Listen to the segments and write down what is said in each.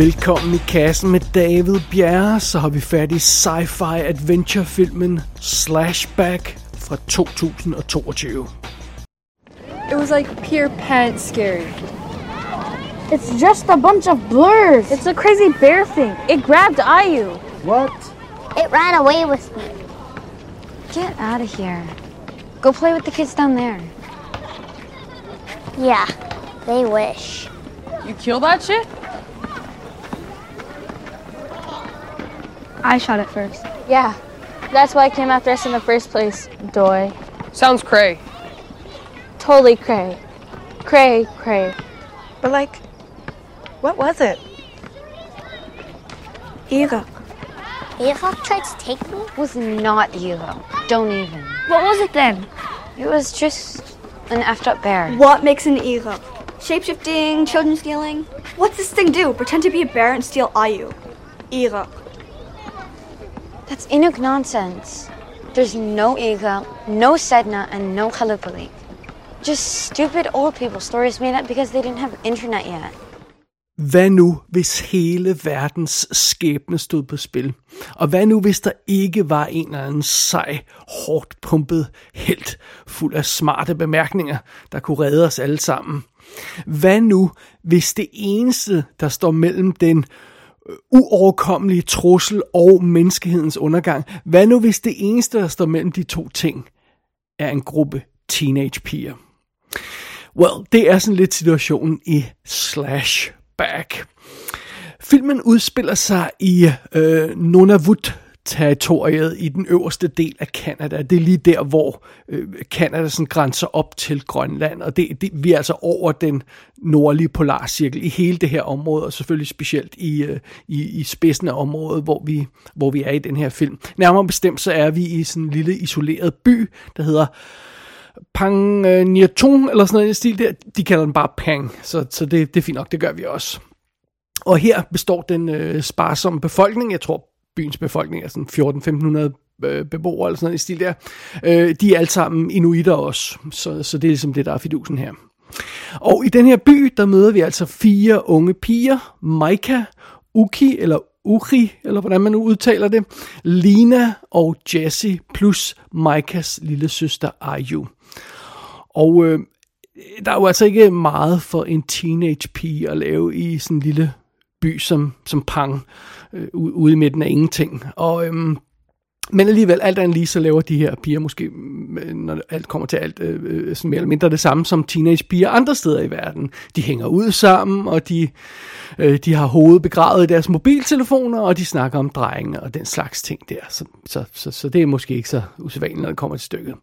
Velkommen i kassen med David Bjerre, så har vi fat i sci-fi adventure-filmen Slashback fra 2022. It was like pure pants scary. It's just a bunch of blurs. It's a crazy bear thing. It grabbed Ayu. What? It ran away with me. Get out of here. Go play with the kids down there. Yeah, they wish. You kill that shit? I shot it first. Yeah. That's why I came after us in the first place, Doy. Sounds cray. Totally cray. Cray, cray. But like, what was it? Eva. Eva tried to take me? It was not Elo. Don't even. What was it then? It was just an effed up bear. What makes an ego? Shapeshifting, children stealing? What's this thing do? Pretend to be a bear and steal Ayu. Ira. That's Inuk nonsense. There's no Ego, no Sedna, and no Kalupali. Just stupid old people stories made up because they didn't have internet yet. Hvad nu, hvis hele verdens skæbne stod på spil? Og hvad nu, hvis der ikke var en eller anden sej, hårdt pumpet helt, fuld af smarte bemærkninger, der kunne redde os alle sammen? Hvad nu, hvis det eneste, der står mellem den øh, uoverkommelige trussel og menneskehedens undergang, hvad nu hvis det eneste, der står mellem de to ting, er en gruppe teenagepiger? Well, det er sådan lidt situationen i Slash Back. Filmen udspiller sig i øh, Nunavut territoriet i den øverste del af Kanada. Det er lige der, hvor øh, Kanada sådan grænser op til Grønland, og det, det, vi er altså over den nordlige polarcirkel i hele det her område, og selvfølgelig specielt i, øh, i, i spidsen af området, hvor vi, hvor vi er i den her film. Nærmere bestemt så er vi i sådan en lille isoleret by, der hedder Pang øh, Niatung, eller sådan noget i stil der. De kalder den bare Pang, så, så det, det er fint nok, det gør vi også. Og her består den øh, sparsomme befolkning, jeg tror byens befolkning er sådan 14-1500 øh, beboere eller sådan noget i stil der. Øh, de er alle sammen inuiter også, så, så det er ligesom det, der er fidusen her. Og i den her by, der møder vi altså fire unge piger, Maika, Uki eller Uri, eller hvordan man nu udtaler det, Lina og Jessie, plus Maikas lille søster Ayu. Og øh, der er jo altså ikke meget for en teenage pige at lave i sådan en lille by som, som Pang, øh, ude i midten af ingenting. Og, øhm, men alligevel, alt andet lige, så laver de her piger måske, øh, når alt kommer til alt, øh, øh, sådan mere eller mindre det samme som teenage piger andre steder i verden. De hænger ud sammen, og de, øh, de har hovedet begravet i deres mobiltelefoner, og de snakker om drenge og den slags ting der. Så, så, så, så det er måske ikke så usædvanligt, når det kommer til stykket.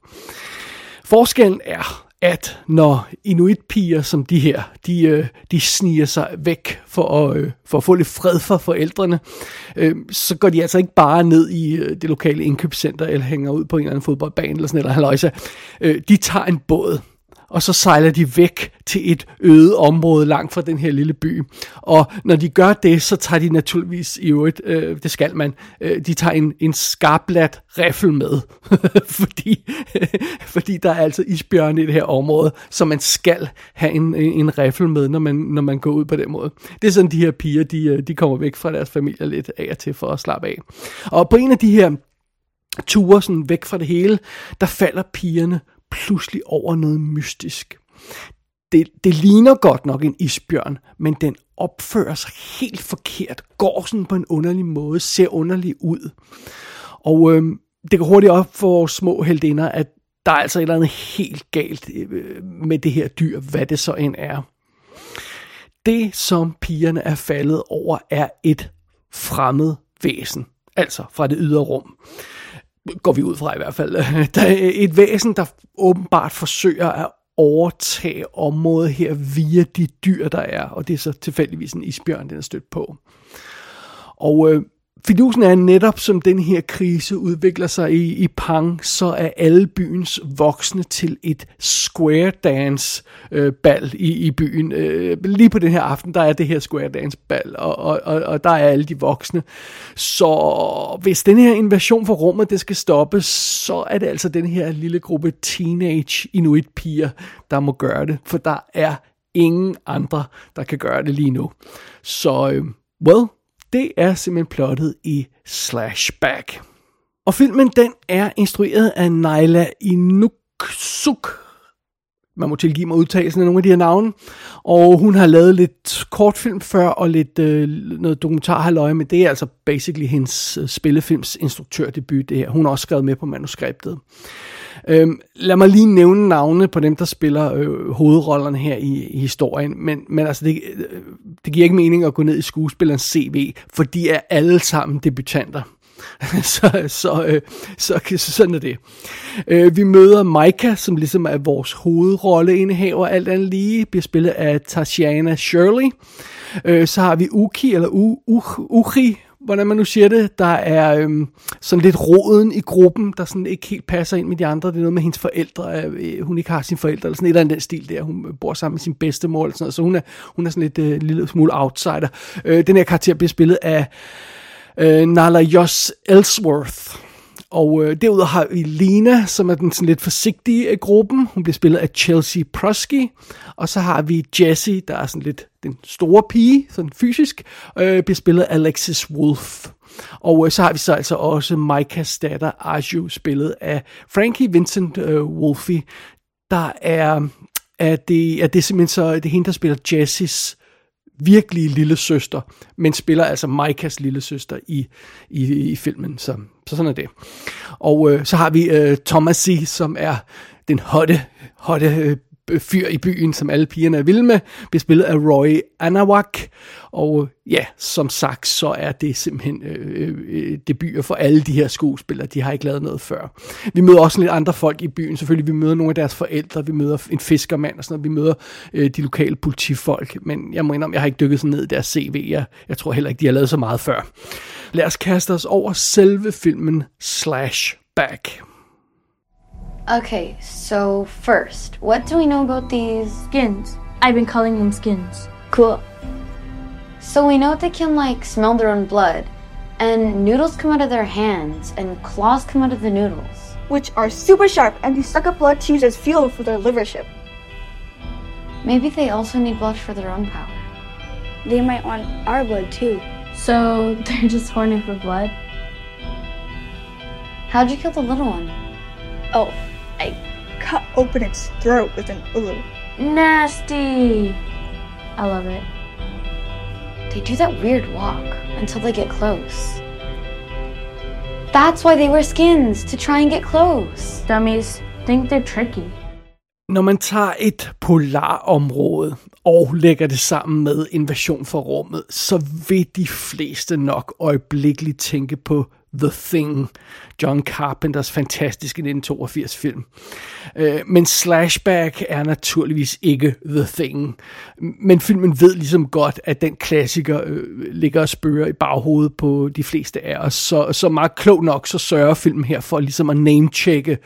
Forskellen er, at når inuitpiger som de her, de, øh, de sniger sig væk for at, øh, for at få lidt fred fra forældrene, øh, så går de altså ikke bare ned i øh, det lokale indkøbscenter eller hænger ud på en eller anden fodboldbane eller sådan eller halvøjse. Øh, de tager en båd og så sejler de væk til et øde område langt fra den her lille by. Og når de gør det, så tager de naturligvis i øvrigt, øh, det skal man, øh, de tager en, en skarplat riffel med, fordi, fordi der er altså isbjørne i det her område, så man skal have en, en riffel med, når man, når man går ud på den måde. Det er sådan, de her piger, de, øh, de kommer væk fra deres familie lidt af og til for at slappe af. Og på en af de her ture sådan væk fra det hele, der falder pigerne pludselig over noget mystisk. Det, det ligner godt nok en isbjørn, men den opfører sig helt forkert, går sådan på en underlig måde, ser underlig ud. Og øh, det går hurtigt op for vores små heldinder, at der er altså et eller andet helt galt øh, med det her dyr, hvad det så end er. Det, som pigerne er faldet over, er et fremmed væsen, altså fra det ydre rum går vi ud fra i hvert fald, der er et væsen, der åbenbart forsøger at overtage området her via de dyr, der er, og det er så tilfældigvis en isbjørn, den er stødt på. Og øh, Fidusen er netop, som den her krise udvikler sig i, i Pang, så er alle byens voksne til et square dance øh, bal i, i byen. Øh, lige på den her aften, der er det her square dance bal, og, og, og, og der er alle de voksne. Så hvis den her invasion for rummet, det skal stoppes, så er det altså den her lille gruppe teenage inuit piger, der må gøre det, for der er ingen andre, der kan gøre det lige nu. Så øh, Well, det er simpelthen plottet i Slashback. Og filmen den er instrueret af Naila Inuksuk. Man må tilgive mig udtalelsen af nogle af de her navne. Og hun har lavet lidt kortfilm før, og lidt øh, noget dokumentar men det er altså basically hendes øh, spillefilms instruktørdebut, det her. Hun har også skrevet med på manuskriptet. Øhm, lad mig lige nævne navne på dem, der spiller øh, hovedrollerne her i, i historien, men, men altså det, øh, det giver ikke mening at gå ned i skuespillerens CV, for de er alle sammen debutanter. så, så, øh, så, så sådan er det. Øh, vi møder Micah, som ligesom er vores hovedrolleindehaver, alt andet lige, bliver spillet af Tatiana Shirley. Øh, så har vi Uki, eller U, U, Uchi, hvordan man nu siger det, der er øhm, sådan lidt roden i gruppen, der sådan ikke helt passer ind med de andre. Det er noget med hendes forældre, øh, hun ikke har sine forældre, eller sådan et eller andet den stil der. Hun bor sammen med sin bedstemor, eller sådan noget, så hun er, hun er sådan lidt øh, lille smule outsider. Øh, den her karakter bliver spillet af øh, Nala Joss Ellsworth. Og øh, derudover har vi Lina, som er den sådan lidt forsigtige af gruppen. Hun bliver spillet af Chelsea Prosky. Og så har vi Jessie, der er sådan lidt den store pige, sådan fysisk, øh, bliver spillet af Alexis Wolf. Og øh, så har vi så altså også Micahs datter, Arju, spillet af Frankie Vincent øh, Wolfie. Der er, er, det, er det simpelthen så, det er hende, der spiller Jessies virkelige lille søster, men spiller altså Maikas lille søster i, i, i filmen. Så, så sådan er det. Og øh, så har vi øh, Thomasy, som er den hotte, hotte øh, fyr i byen, som alle pigerne er vilde med, bliver spillet af Roy Anawak. Og ja, som sagt, så er det simpelthen øh, øh, øh, debuter for alle de her skuespillere. De har ikke lavet noget før. Vi møder også lidt andre folk i byen. Selvfølgelig, vi møder nogle af deres forældre. Vi møder en fiskermand og sådan noget. Vi møder øh, de lokale politifolk. Men jeg må indrømme, jeg har ikke dykket så ned i deres CV. Jeg, jeg tror heller ikke, de har lavet så meget før. Lad os kaste os over selve filmen Slash Back. Okay, so first, what do we know about these Skins. I've been calling them skins. Cool. So we know they can like smell their own blood, and noodles come out of their hands, and claws come out of the noodles. Which are super sharp and they suck up blood to use as fuel for their liver ship. Maybe they also need blood for their own power. They might want our blood too. So they're just horny for blood? How'd you kill the little one? Oh, I cut open its throat with an ulu. Nasty! I love it. They do that weird walk until they get close. That's why they wear skins, to try and get close. Dummies think they're tricky. Når man tager et polarområde og lægger det sammen med invasion for rummet, så vil de fleste nok øjeblikkeligt tænke på The Thing, John Carpenters fantastiske 1982 film. Øh, men Slashback er naturligvis ikke The Thing. Men filmen ved ligesom godt, at den klassiker øh, ligger og spørger i baghovedet på de fleste af os. Så, så meget klog nok, så sørger filmen her for ligesom at name-checke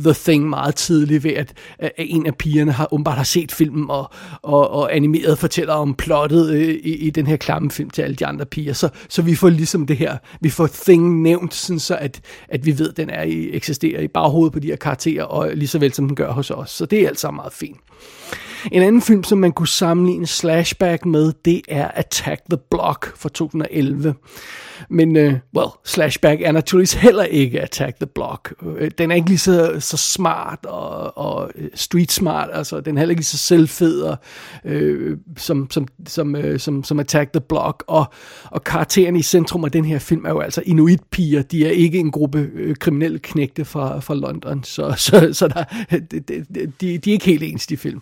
The Thing meget tidligt ved, at, at en af pigerne har åbenbart har set filmen og, og, og animeret fortæller om plottet øh, i, i den her klamme film til alle de andre piger. Så, så vi får ligesom det her, vi får Thing nævnt, sådan så at, at vi ved, at den er i, eksisterer i baghovedet på de her karakterer, og lige så vel som den gør hos os. Så det er alt sammen meget fint. En anden film, som man kunne sammenligne Slashback med, det er Attack the Block fra 2011. Men, uh, well, Slashback er naturligvis heller ikke Attack the Block. Øh, den er ikke lige så, så smart og, og øh, street smart, altså den er heller ikke lige så selvfed og, øh, som, som, som, øh, som, som Attack the Block. Og, og karakteren i centrum af den her film er jo altså Inuit-piger. De er ikke en gruppe øh, kriminelle knægte fra, fra London, så, så, så der, de, de, de, de er ikke helt ens, de film.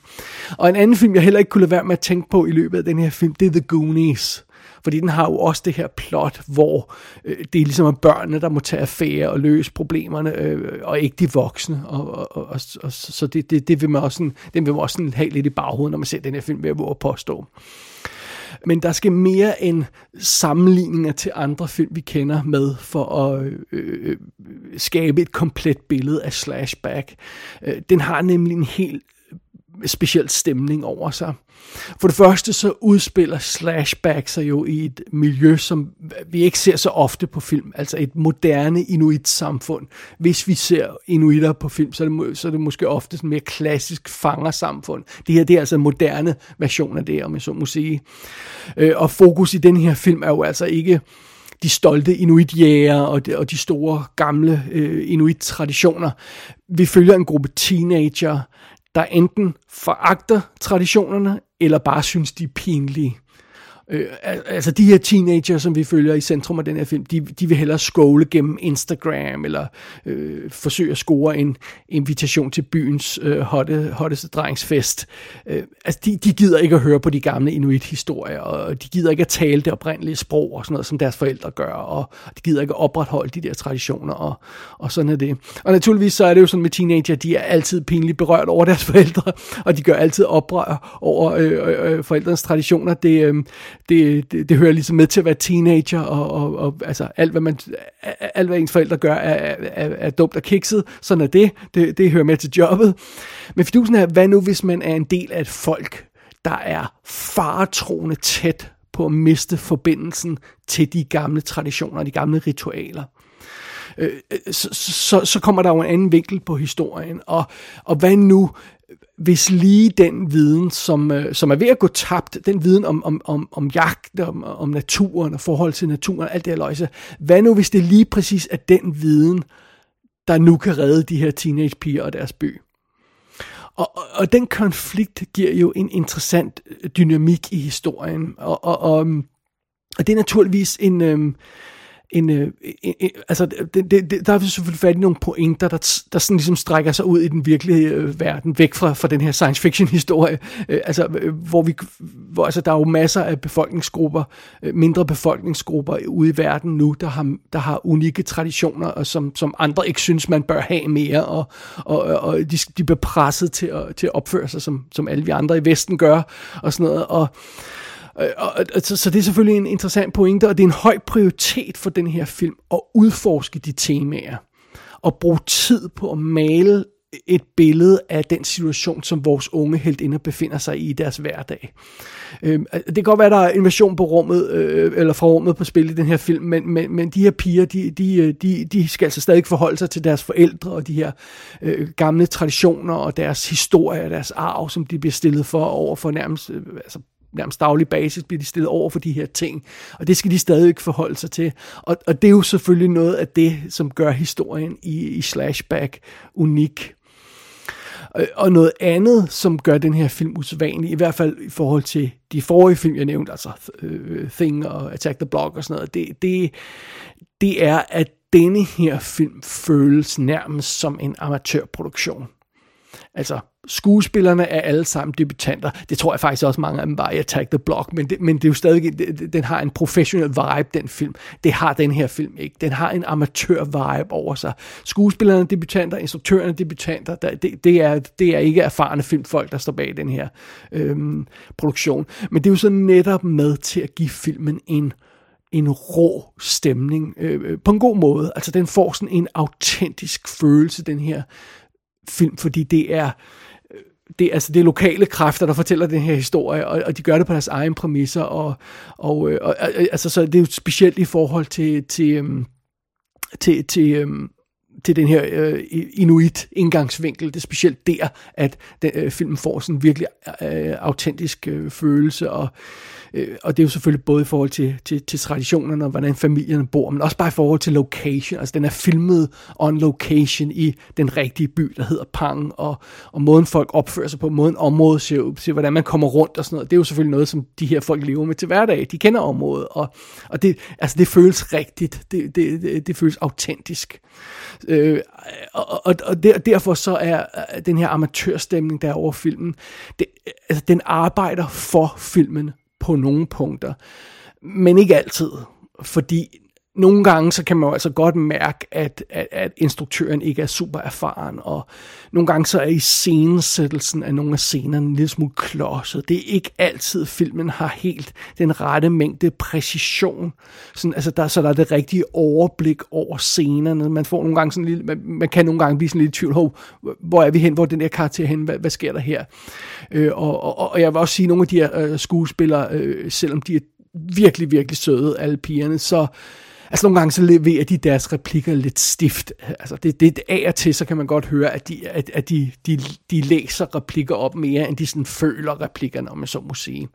Og en anden film, jeg heller ikke kunne lade være med at tænke på i løbet af den her film, det er The Goonies. Fordi den har jo også det her plot, hvor øh, det er ligesom børnene, der må tage affære og løse problemerne, øh, og ikke de voksne. Og, og, og, og, så det, det, det vil man også, sådan, den vil man også sådan have lidt i baghovedet, når man ser den her film, ved at påstå. Men der skal mere end sammenligninger til andre film, vi kender med, for at øh, øh, øh skabe et komplet billede af Slashback. Øh, den har nemlig en helt speciel stemning over sig. For det første så udspiller Slashback sig jo i et miljø, som vi ikke ser så ofte på film, altså et moderne inuit-samfund. Hvis vi ser inuitter på film, så er det, så er det måske ofte sådan mere klassisk fangersamfund. Det her det er altså en moderne version af det, om jeg så må sige. Øh, og fokus i den her film er jo altså ikke de stolte inuitjæger og de, og de store gamle øh, inuit-traditioner. Vi følger en gruppe teenager, der enten foragter traditionerne, eller bare synes, de er pinlige. Øh, altså de her teenager, som vi følger i centrum af den her film, de, de vil hellere skåle gennem Instagram, eller øh, forsøge at score en invitation til byens øh, hotte, hotteste drengsfest. Øh, altså de, de gider ikke at høre på de gamle inuit-historier, og de gider ikke at tale det oprindelige sprog, og sådan noget, som deres forældre gør, og de gider ikke at opretholde de der traditioner, og, og sådan er det. Og naturligvis så er det jo sådan med teenager, de er altid pinligt berørt over deres forældre, og de gør altid oprør over øh, øh, øh forældrenes traditioner. Det, øh, det, det, det hører ligesom med til at være teenager, og, og, og altså alt hvad, man, alt, hvad ens forældre gør, er, er, er dumt og kikset. Sådan er det. det. Det hører med til jobbet. Men fidusen er, hvad nu hvis man er en del af et folk, der er faretroende tæt på at miste forbindelsen til de gamle traditioner, de gamle ritualer øh, øh så, så, så kommer der jo en anden vinkel på historien. Og, og hvad nu, hvis lige den viden, som, øh, som er ved at gå tabt, den viden om, om, om, om jagt, om, om naturen og forhold til naturen, alt det her løjse, hvad nu hvis det lige præcis er den viden, der nu kan redde de her teenagepiger og deres by? Og, og, og den konflikt giver jo en interessant øh, dynamik i historien, og, og, og, øhm, og det er naturligvis en... Øh, en, øh, en, en altså, det, det, det, der er selvfølgelig fat i nogle pointer, der, der sådan ligesom strækker sig ud i den virkelige øh, verden, væk fra, fra den her science fiction historie, øh, altså, øh, hvor vi, hvor, altså, der er jo masser af befolkningsgrupper, øh, mindre befolkningsgrupper ude i verden nu, der har, der har unikke traditioner, og som, som andre ikke synes, man bør have mere, og, og, og de, de bliver presset til at, til at opføre sig, som, som alle vi andre i Vesten gør, og sådan noget, og Øh, og, og, så, så det er selvfølgelig en interessant pointe, og det er en høj prioritet for den her film at udforske de temaer, og bruge tid på at male et billede af den situation, som vores unge heldinder befinder sig i i deres hverdag. Øh, det kan godt være, der er invasion på rummet, øh, eller fra rummet på spil i den her film, men, men, men de her piger, de, de, øh, de, de skal altså stadig forholde sig til deres forældre, og de her øh, gamle traditioner, og deres historie, og deres arv, som de bliver stillet for over for nærmest øh, altså nærmest daglig basis bliver de stillet over for de her ting, og det skal de stadig ikke forholde sig til. Og, og det er jo selvfølgelig noget af det, som gør historien i, i Slashback unik. Øh, og noget andet, som gør den her film usædvanlig, i hvert fald i forhold til de forrige film, jeg nævnte, altså uh, Thing og Attack the Block og sådan noget, det, det, det er, at denne her film føles nærmest som en amatørproduktion. Altså, skuespillerne er alle sammen debutanter. Det tror jeg faktisk også mange af dem var i Attack the Block, men det, men det er jo stadig, det, den har en professionel vibe, den film. Det har den her film ikke. Den har en amatør-vibe over sig. Skuespillerne er debutanter, instruktørerne er debutanter. Det, det, er, det er ikke erfarne filmfolk, der står bag den her øhm, produktion. Men det er jo så netop med til at give filmen en en rå stemning øh, øh på en god måde. Altså den får sådan en autentisk følelse, den her film, fordi det er øh, det, altså, det er lokale kræfter, der fortæller den her historie, og, og de gør det på deres egen præmisser, og, og, øh, og, og øh, altså, så det er jo specielt i forhold til, til, øhm, til, til, øhm, til den her øh, inuit indgangsvinkel. Det er specielt der, at den, øh, filmen får sådan en virkelig øh, autentisk øh, følelse, og Øh, Øh, og det er jo selvfølgelig både i forhold til, til, til traditionerne og hvordan familierne bor, men også bare i forhold til location. Altså den er filmet on location i den rigtige by, der hedder Pang, og, og måden folk opfører sig på, måden området ser ud, til hvordan man kommer rundt og sådan noget. Det er jo selvfølgelig noget, som de her folk lever med til hverdag. De kender området, og, og det, altså det føles rigtigt. Det, det, det, det føles autentisk. Øh, og og, og der, derfor så er den her amatørstemning, der er over filmen, det, altså den arbejder for filmen på nogle punkter, men ikke altid, fordi nogle gange så kan man jo altså godt mærke, at, at, at instruktøren ikke er super erfaren, og nogle gange så er i scenesættelsen af nogle af scenerne en lille smule klodset. Det er ikke altid, filmen har helt den rette mængde præcision, sådan, altså der, så der er det rigtige overblik over scenerne. Man får nogle gange sådan en lille, man, man kan nogle gange blive sådan lidt i tvivl, Hov, hvor er vi hen, hvor er den her karakter hen, hvad, hvad sker der her? Øh, og, og, og jeg vil også sige, at nogle af de her øh, skuespillere, øh, selvom de er virkelig, virkelig søde, alle pigerne, så Altså nogle gange så leverer de deres replikker lidt stift. Altså det, det af og til, så kan man godt høre, at de, at, at de, de, de læser replikker op mere, end de sådan føler replikkerne, om jeg så må sige.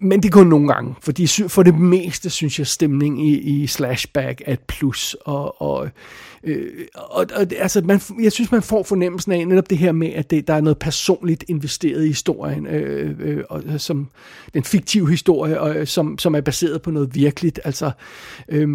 Men det kun nogle gange, fordi for det meste synes jeg, stemning i, i Slashback er et plus, og, og Øh, og, og altså, man, jeg synes, man får fornemmelsen af netop det her med, at det, der er noget personligt investeret i historien, øh, øh, og, øh, som den fiktive historie, og, øh, som, som er baseret på noget virkeligt. Altså, øh,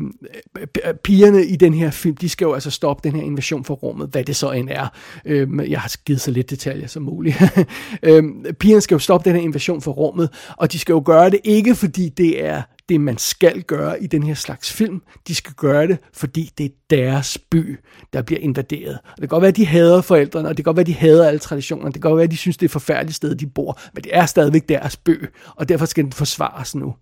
pigerne i den her film, de skal jo altså stoppe den her invasion for rummet, hvad det så end er. Øh, jeg har givet så lidt detaljer som muligt. øh, pigerne skal jo stoppe den her invasion for rummet, og de skal jo gøre det ikke, fordi det er det, man skal gøre i den her slags film. De skal gøre det, fordi det er deres by, der bliver invaderet. Og det kan godt være, at de hader forældrene, og det kan godt være, at de hader alle traditioner. Det kan godt være, at de synes, det er et forfærdeligt sted, de bor. Men det er stadigvæk deres by, og derfor skal den forsvares nu.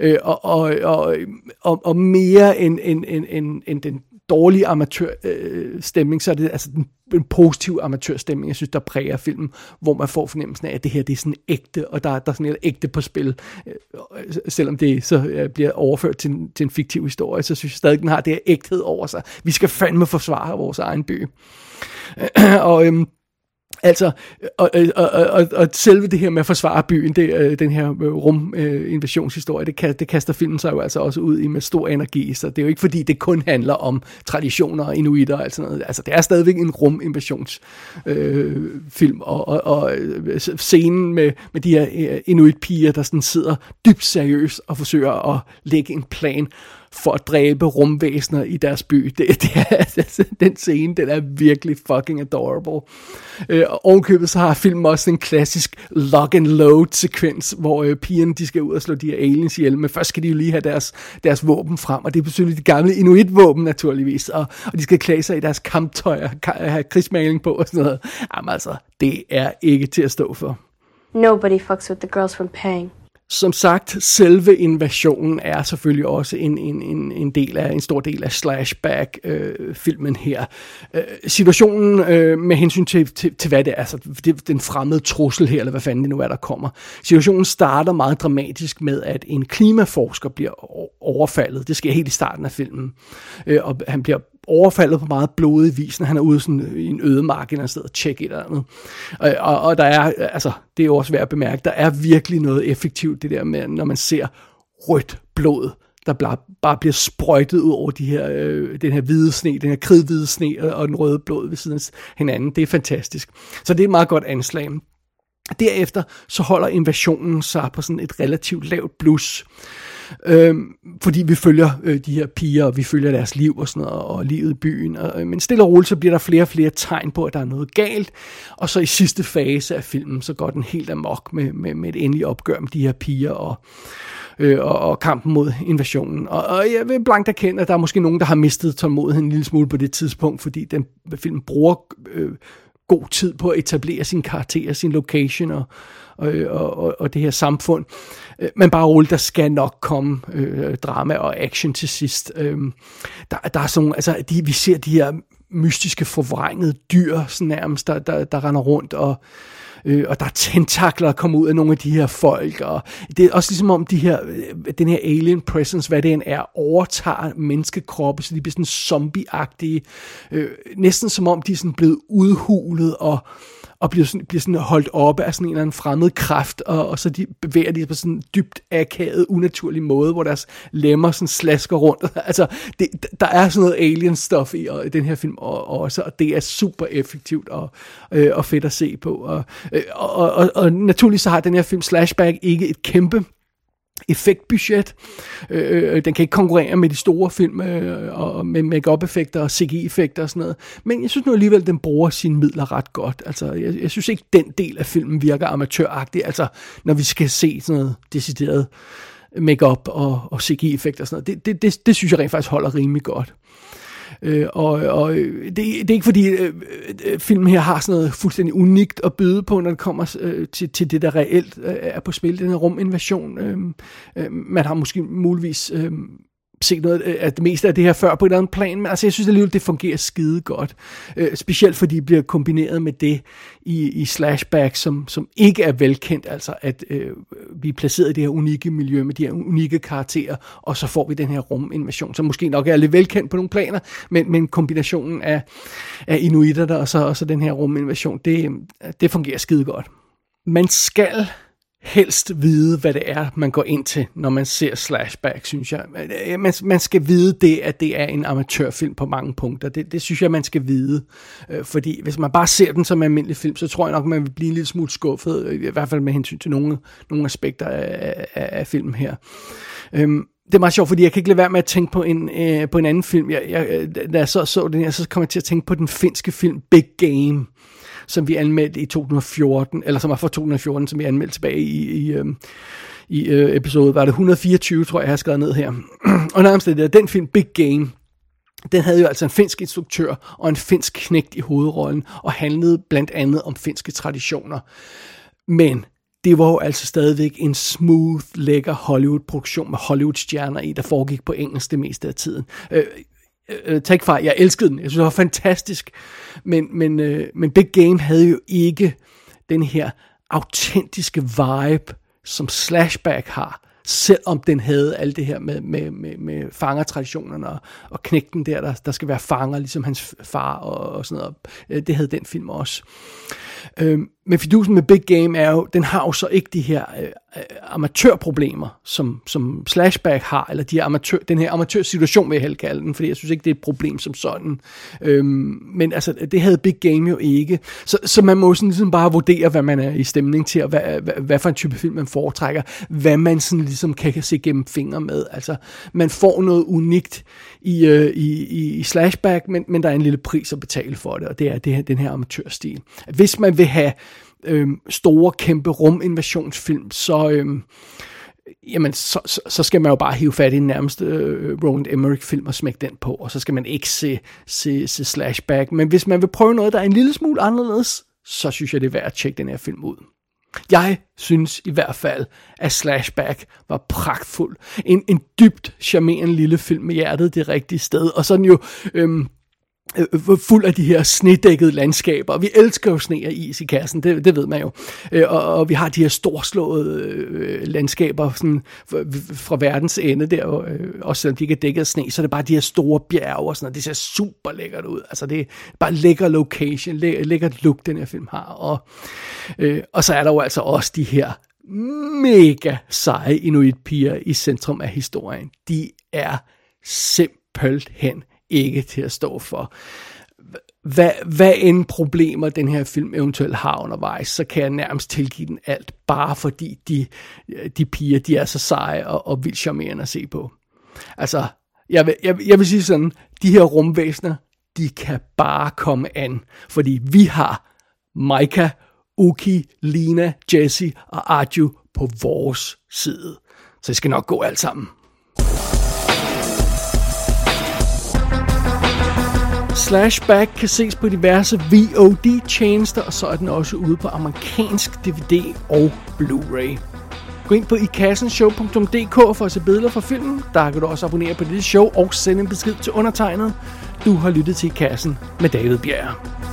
Øh, og, og, og, og, og mere end, end, end, end, end den dårlig amatørstemning, øh, så er det altså den, en positiv amatørstemning, jeg synes, der præger filmen, hvor man får fornemmelsen af, at det her det er sådan ægte, og der, der er sådan et ægte på spil. Øh, selvom det så øh, bliver overført til, til en fiktiv historie, så synes jeg stadig, den har det her ægthed over sig. Vi skal fandme forsvare vores egen by. og øhm, Altså, og, og, og, og selve det her med at forsvare byen, det, øh, den her øh, ruminvasionshistorie, det, det kaster filmen sig jo altså også ud i med stor energi, så det er jo ikke fordi, det kun handler om traditioner og inuiter og alt sådan noget. Altså, det er stadigvæk en ruminvasionsfilm, øh, og, og, og øh, scenen med, med de her inuit-piger, der sådan sidder dybt seriøst og forsøger at lægge en plan for at dræbe rumvæsener i deres by. Det, det er, altså, den scene, den er virkelig fucking adorable. Øh, og ovenkøbet så har filmen også en klassisk lock and load sekvens, hvor øh, pigerne de skal ud og slå de her aliens ihjel, men først skal de jo lige have deres, deres våben frem, og det er selvfølgelig de gamle inuit-våben naturligvis, og, og de skal klæde sig i deres kamptøj og have krigsmaling på og sådan noget. Jamen altså, det er ikke til at stå for. Nobody fucks with the girls from Pang. Som sagt, selve invasionen er selvfølgelig også en, en, en, en, del af, en stor del af slashback-filmen øh, her. Øh, situationen øh, med hensyn til, til, til, hvad det er, altså det, den fremmede trussel her, eller hvad fanden det nu er, der kommer. Situationen starter meget dramatisk med, at en klimaforsker bliver overfaldet. Det sker helt i starten af filmen. Øh, og han bliver overfaldet på meget blodig vis, når han er ude sådan øh, i en ødemark eller sted og tjekke et eller andet. Og, og, og der er, altså, det er også værd at bemærke, der er virkelig noget effektivt, det der med, når man ser rødt blod, der bare, bare bliver sprøjtet ud over de her, øh, den her hvide sne, den her kridhvide sne og, og den røde blod ved siden af hinanden. Det er fantastisk. Så det er et meget godt anslag. Derefter så holder invasionen sig på sådan et relativt lavt blus. Øh, fordi vi følger øh, de her piger, og vi følger deres liv og sådan noget, og livet i byen. Og, øh, men stille og roligt, så bliver der flere og flere tegn på, at der er noget galt. Og så i sidste fase af filmen, så går den helt amok med, med, med et endeligt opgør med de her piger og, øh, og, og kampen mod invasionen. Og, og jeg vil blankt erkende, at der er måske nogen, der har mistet tålmodigheden en lille smule på det tidspunkt, fordi den film bruger øh, god tid på at etablere sin karakter, sin location og, og, og, og det her samfund. Øh, men bare roligt, der skal nok komme øh, drama og action til sidst. Øh, der, der er sådan, altså, de, vi ser de her mystiske, forvrængede dyr, sådan nærmest, der, der, der render rundt, og øh, og der er tentakler, der kommer ud af nogle af de her folk, og det er også ligesom om de her, øh, den her alien presence, hvad det end er, overtager menneskekroppe, så de bliver sådan zombieagtige, øh, næsten som om de er sådan blevet udhulet, og og bliver sådan, bliver sådan holdt oppe af sådan en eller anden fremmed kraft, og, og så de bevæger de på sådan en dybt akavet, unaturlig måde, hvor deres lemmer sådan slasker rundt. altså, det, der er sådan noget alien stuff i og, den her film og, også, og det er super effektivt og, øh, og fedt at se på. Og, øh, og, og, og naturligvis så har den her film Slashback ikke et kæmpe effektbudget. Øh, øh, den kan ikke konkurrere med de store film øh, og med makeup effekter og CGI-effekter og sådan noget. Men jeg synes nu alligevel, den bruger sine midler ret godt. Altså, jeg, jeg synes ikke, den del af filmen virker amatøragtig. Altså, når vi skal se sådan noget decideret make-up og, og CGI-effekter og sådan noget. Det, det, det, det synes jeg rent faktisk holder rimelig godt. Øh, og og det, det er ikke fordi øh, øh filmen her har sådan noget fuldstændig unikt at byde på, når det kommer øh, til, til det, der reelt øh, er på spil, den her ruminvasion. Øh, øh, man har måske muligvis øh, set noget af det meste af det her før på et eller andet plan, men altså jeg synes alligevel, det fungerer skide godt. Øh, specielt fordi det bliver kombineret med det i, i slashback, som, som ikke er velkendt, altså at øh, vi er placeret i det her unikke miljø med de her unikke karakterer, og så får vi den her ruminvasion, som måske nok er lidt velkendt på nogle planer, men, men kombinationen af, af inuiterne og så, og så den her ruminvasion, det, det fungerer skide godt. Man skal helst vide, hvad det er, man går ind til, når man ser Slashback, synes jeg. Man, man skal vide det, at det er en amatørfilm på mange punkter. Det, det synes jeg, man skal vide. Øh, fordi hvis man bare ser den som en almindelig film, så tror jeg nok, man vil blive en lille smule skuffet, i hvert fald med hensyn til nogle, nogle aspekter af, af, af filmen her. Øhm, det er meget sjovt, fordi jeg kan ikke lade være med at tænke på en, øh, på en anden film. Jeg, jeg, da jeg så så den her, så kom jeg til at tænke på den finske film Big Game som vi anmeldte i 2014, eller som var fra 2014, som vi anmeldte tilbage i, i, øh, i øh, episode, var det 124, tror jeg, jeg har skrevet ned her. og nærmest det den film, Big Game, den havde jo altså en finsk instruktør og en finsk knægt i hovedrollen, og handlede blandt andet om finske traditioner. Men det var jo altså stadigvæk en smooth, lækker Hollywood-produktion med Hollywood-stjerner i, der foregik på engelsk det meste af tiden. Øh, øh, øh tag ikke fejl, jeg elskede den. Jeg synes, det var fantastisk. Men, men, øh, men Big Game havde jo ikke den her autentiske vibe, som Slashback har selvom den havde alt det her med, med, med, med fangertraditionerne og, og knægten der, der, der skal være fanger, ligesom hans far og, og sådan noget. Øh, det havde den film også. Øhm, men fidusen med Big Game er jo, den har jo så ikke de her øh, øh amatørproblemer, som, som Slashback har, eller de her amatør, den her amatørsituation, vil jeg helst kalde den, fordi jeg synes ikke, det er et problem som sådan. Øhm, men altså, det havde Big Game jo ikke. Så, så man må sådan ligesom bare vurdere, hvad man er i stemning til, og hvad, hvad, hvad for en type film man foretrækker, hvad man sådan ligesom kan, kan se gennem fingre med. Altså, man får noget unikt i, øh, i, i, i Slashback, men, men der er en lille pris at betale for det, og det er det her, den her amatørstil. Hvis man vil have øh, store, kæmpe ruminvasionsfilm, så, øh, jamen, så, så, så skal man jo bare hive fat i den nærmeste øh, Roland Emmerich-film og smække den på, og så skal man ikke se, se, se Slashback. Men hvis man vil prøve noget, der er en lille smule anderledes, så synes jeg, det er værd at tjekke den her film ud. Jeg synes i hvert fald, at Slashback var pragtfuld. En, en dybt charmerende lille film med hjertet det rigtige sted. Og sådan jo øhm, Øh, øh, fuld af de her snedækkede landskaber. Vi elsker jo sne og is i kassen, det, det ved man jo. Øh, og, og vi har de her storslåede øh, landskaber sådan, fra verdens ende der, øh, også selvom de ikke er dækket af sne, så er det bare de her store bjerge og sådan noget. Det ser super lækkert ud. Altså det er bare lækker location, læ- lækkert look, den her film har. Og, øh, og så er der jo altså også de her mega seje inuit-piger i centrum af historien. De er simpelthen ikke til at stå for. Hvad, hvad end problemer den her film eventuelt har undervejs, så kan jeg nærmest tilgive den alt, bare fordi de, de piger, de er så seje og, og vildt charmerende at se på. Altså, jeg vil, jeg, jeg vil sige sådan, de her rumvæsener, de kan bare komme an, fordi vi har Maika, Uki, Lina, Jesse og Arju på vores side. Så det skal nok gå alt sammen. Slashback kan ses på diverse VOD-tjenester, og så er den også ude på amerikansk DVD og Blu-ray. Gå ind på ikassenshow.dk for at se billeder fra filmen. Der kan du også abonnere på dette show og sende en besked til undertegnet. Du har lyttet til I Kassen med David Bjerg.